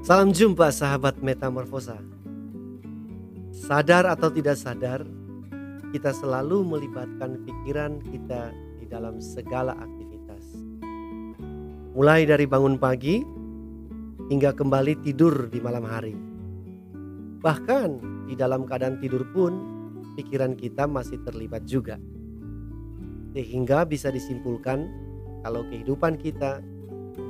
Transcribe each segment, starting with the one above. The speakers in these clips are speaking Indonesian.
Salam jumpa sahabat Metamorfosa. Sadar atau tidak sadar, kita selalu melibatkan pikiran kita di dalam segala aktivitas. Mulai dari bangun pagi hingga kembali tidur di malam hari. Bahkan di dalam keadaan tidur pun pikiran kita masih terlibat juga. Sehingga bisa disimpulkan kalau kehidupan kita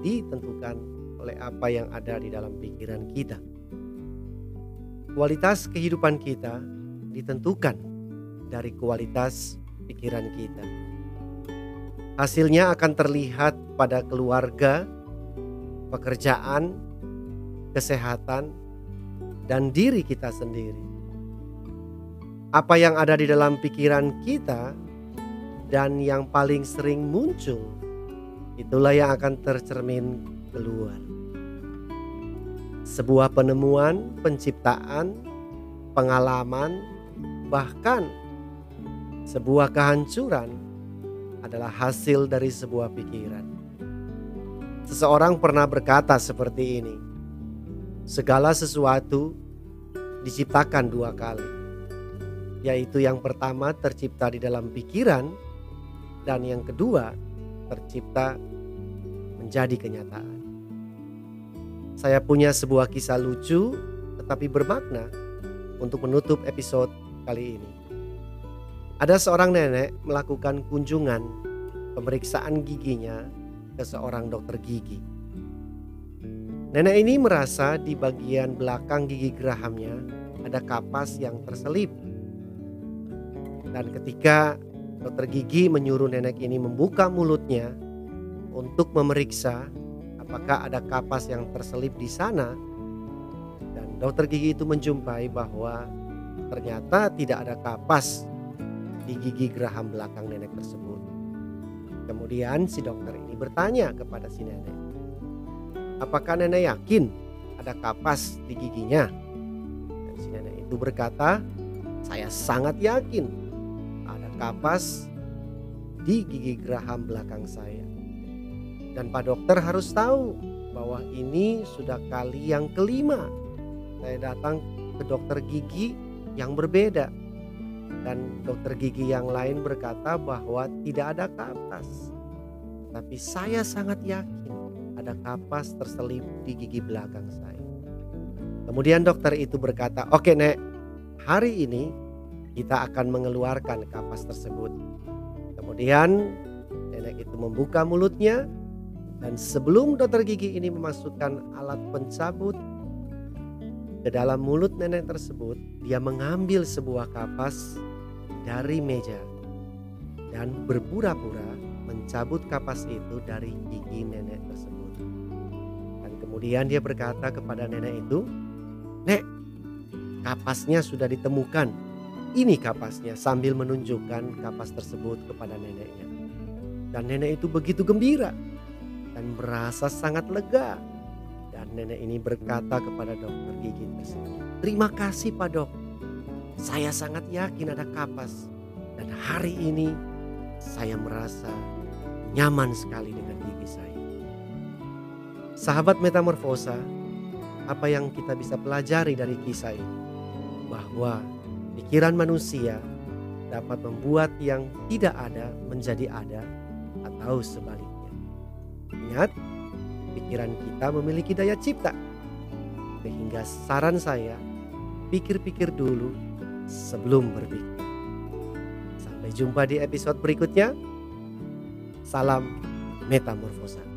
ditentukan oleh apa yang ada di dalam pikiran kita. Kualitas kehidupan kita ditentukan dari kualitas pikiran kita. Hasilnya akan terlihat pada keluarga, pekerjaan, kesehatan, dan diri kita sendiri. Apa yang ada di dalam pikiran kita dan yang paling sering muncul, itulah yang akan tercermin keluar. Sebuah penemuan, penciptaan, pengalaman, bahkan sebuah kehancuran adalah hasil dari sebuah pikiran. Seseorang pernah berkata seperti ini: "Segala sesuatu diciptakan dua kali, yaitu yang pertama tercipta di dalam pikiran, dan yang kedua tercipta menjadi kenyataan." Saya punya sebuah kisah lucu tetapi bermakna untuk menutup episode kali ini. Ada seorang nenek melakukan kunjungan pemeriksaan giginya ke seorang dokter gigi. Nenek ini merasa di bagian belakang gigi gerahamnya ada kapas yang terselip. Dan ketika dokter gigi menyuruh nenek ini membuka mulutnya untuk memeriksa apakah ada kapas yang terselip di sana dan dokter gigi itu menjumpai bahwa ternyata tidak ada kapas di gigi geraham belakang nenek tersebut. Kemudian si dokter ini bertanya kepada si nenek, apakah nenek yakin ada kapas di giginya? Dan si nenek itu berkata, saya sangat yakin ada kapas di gigi geraham belakang saya. Dan Pak Dokter harus tahu bahwa ini sudah kali yang kelima saya datang ke dokter gigi yang berbeda. Dan dokter gigi yang lain berkata bahwa tidak ada kapas. Tapi saya sangat yakin ada kapas terselip di gigi belakang saya. Kemudian dokter itu berkata, oke nek, hari ini kita akan mengeluarkan kapas tersebut. Kemudian nenek itu membuka mulutnya dan sebelum dokter gigi ini memasukkan alat pencabut ke dalam mulut nenek tersebut, dia mengambil sebuah kapas dari meja dan berpura-pura mencabut kapas itu dari gigi nenek tersebut. Dan kemudian dia berkata kepada nenek itu, "Nek, kapasnya sudah ditemukan. Ini kapasnya." Sambil menunjukkan kapas tersebut kepada neneknya. Dan nenek itu begitu gembira dan merasa sangat lega. Dan nenek ini berkata kepada dokter gigi tersebut, "Terima kasih, Pak Dok. Saya sangat yakin ada kapas dan hari ini saya merasa nyaman sekali dengan gigi saya." Sahabat metamorfosa, apa yang kita bisa pelajari dari kisah ini? Bahwa pikiran manusia dapat membuat yang tidak ada menjadi ada atau sebaliknya. Ingat, pikiran kita memiliki daya cipta. Sehingga saran saya, pikir-pikir dulu sebelum berpikir. Sampai jumpa di episode berikutnya. Salam metamorfosa.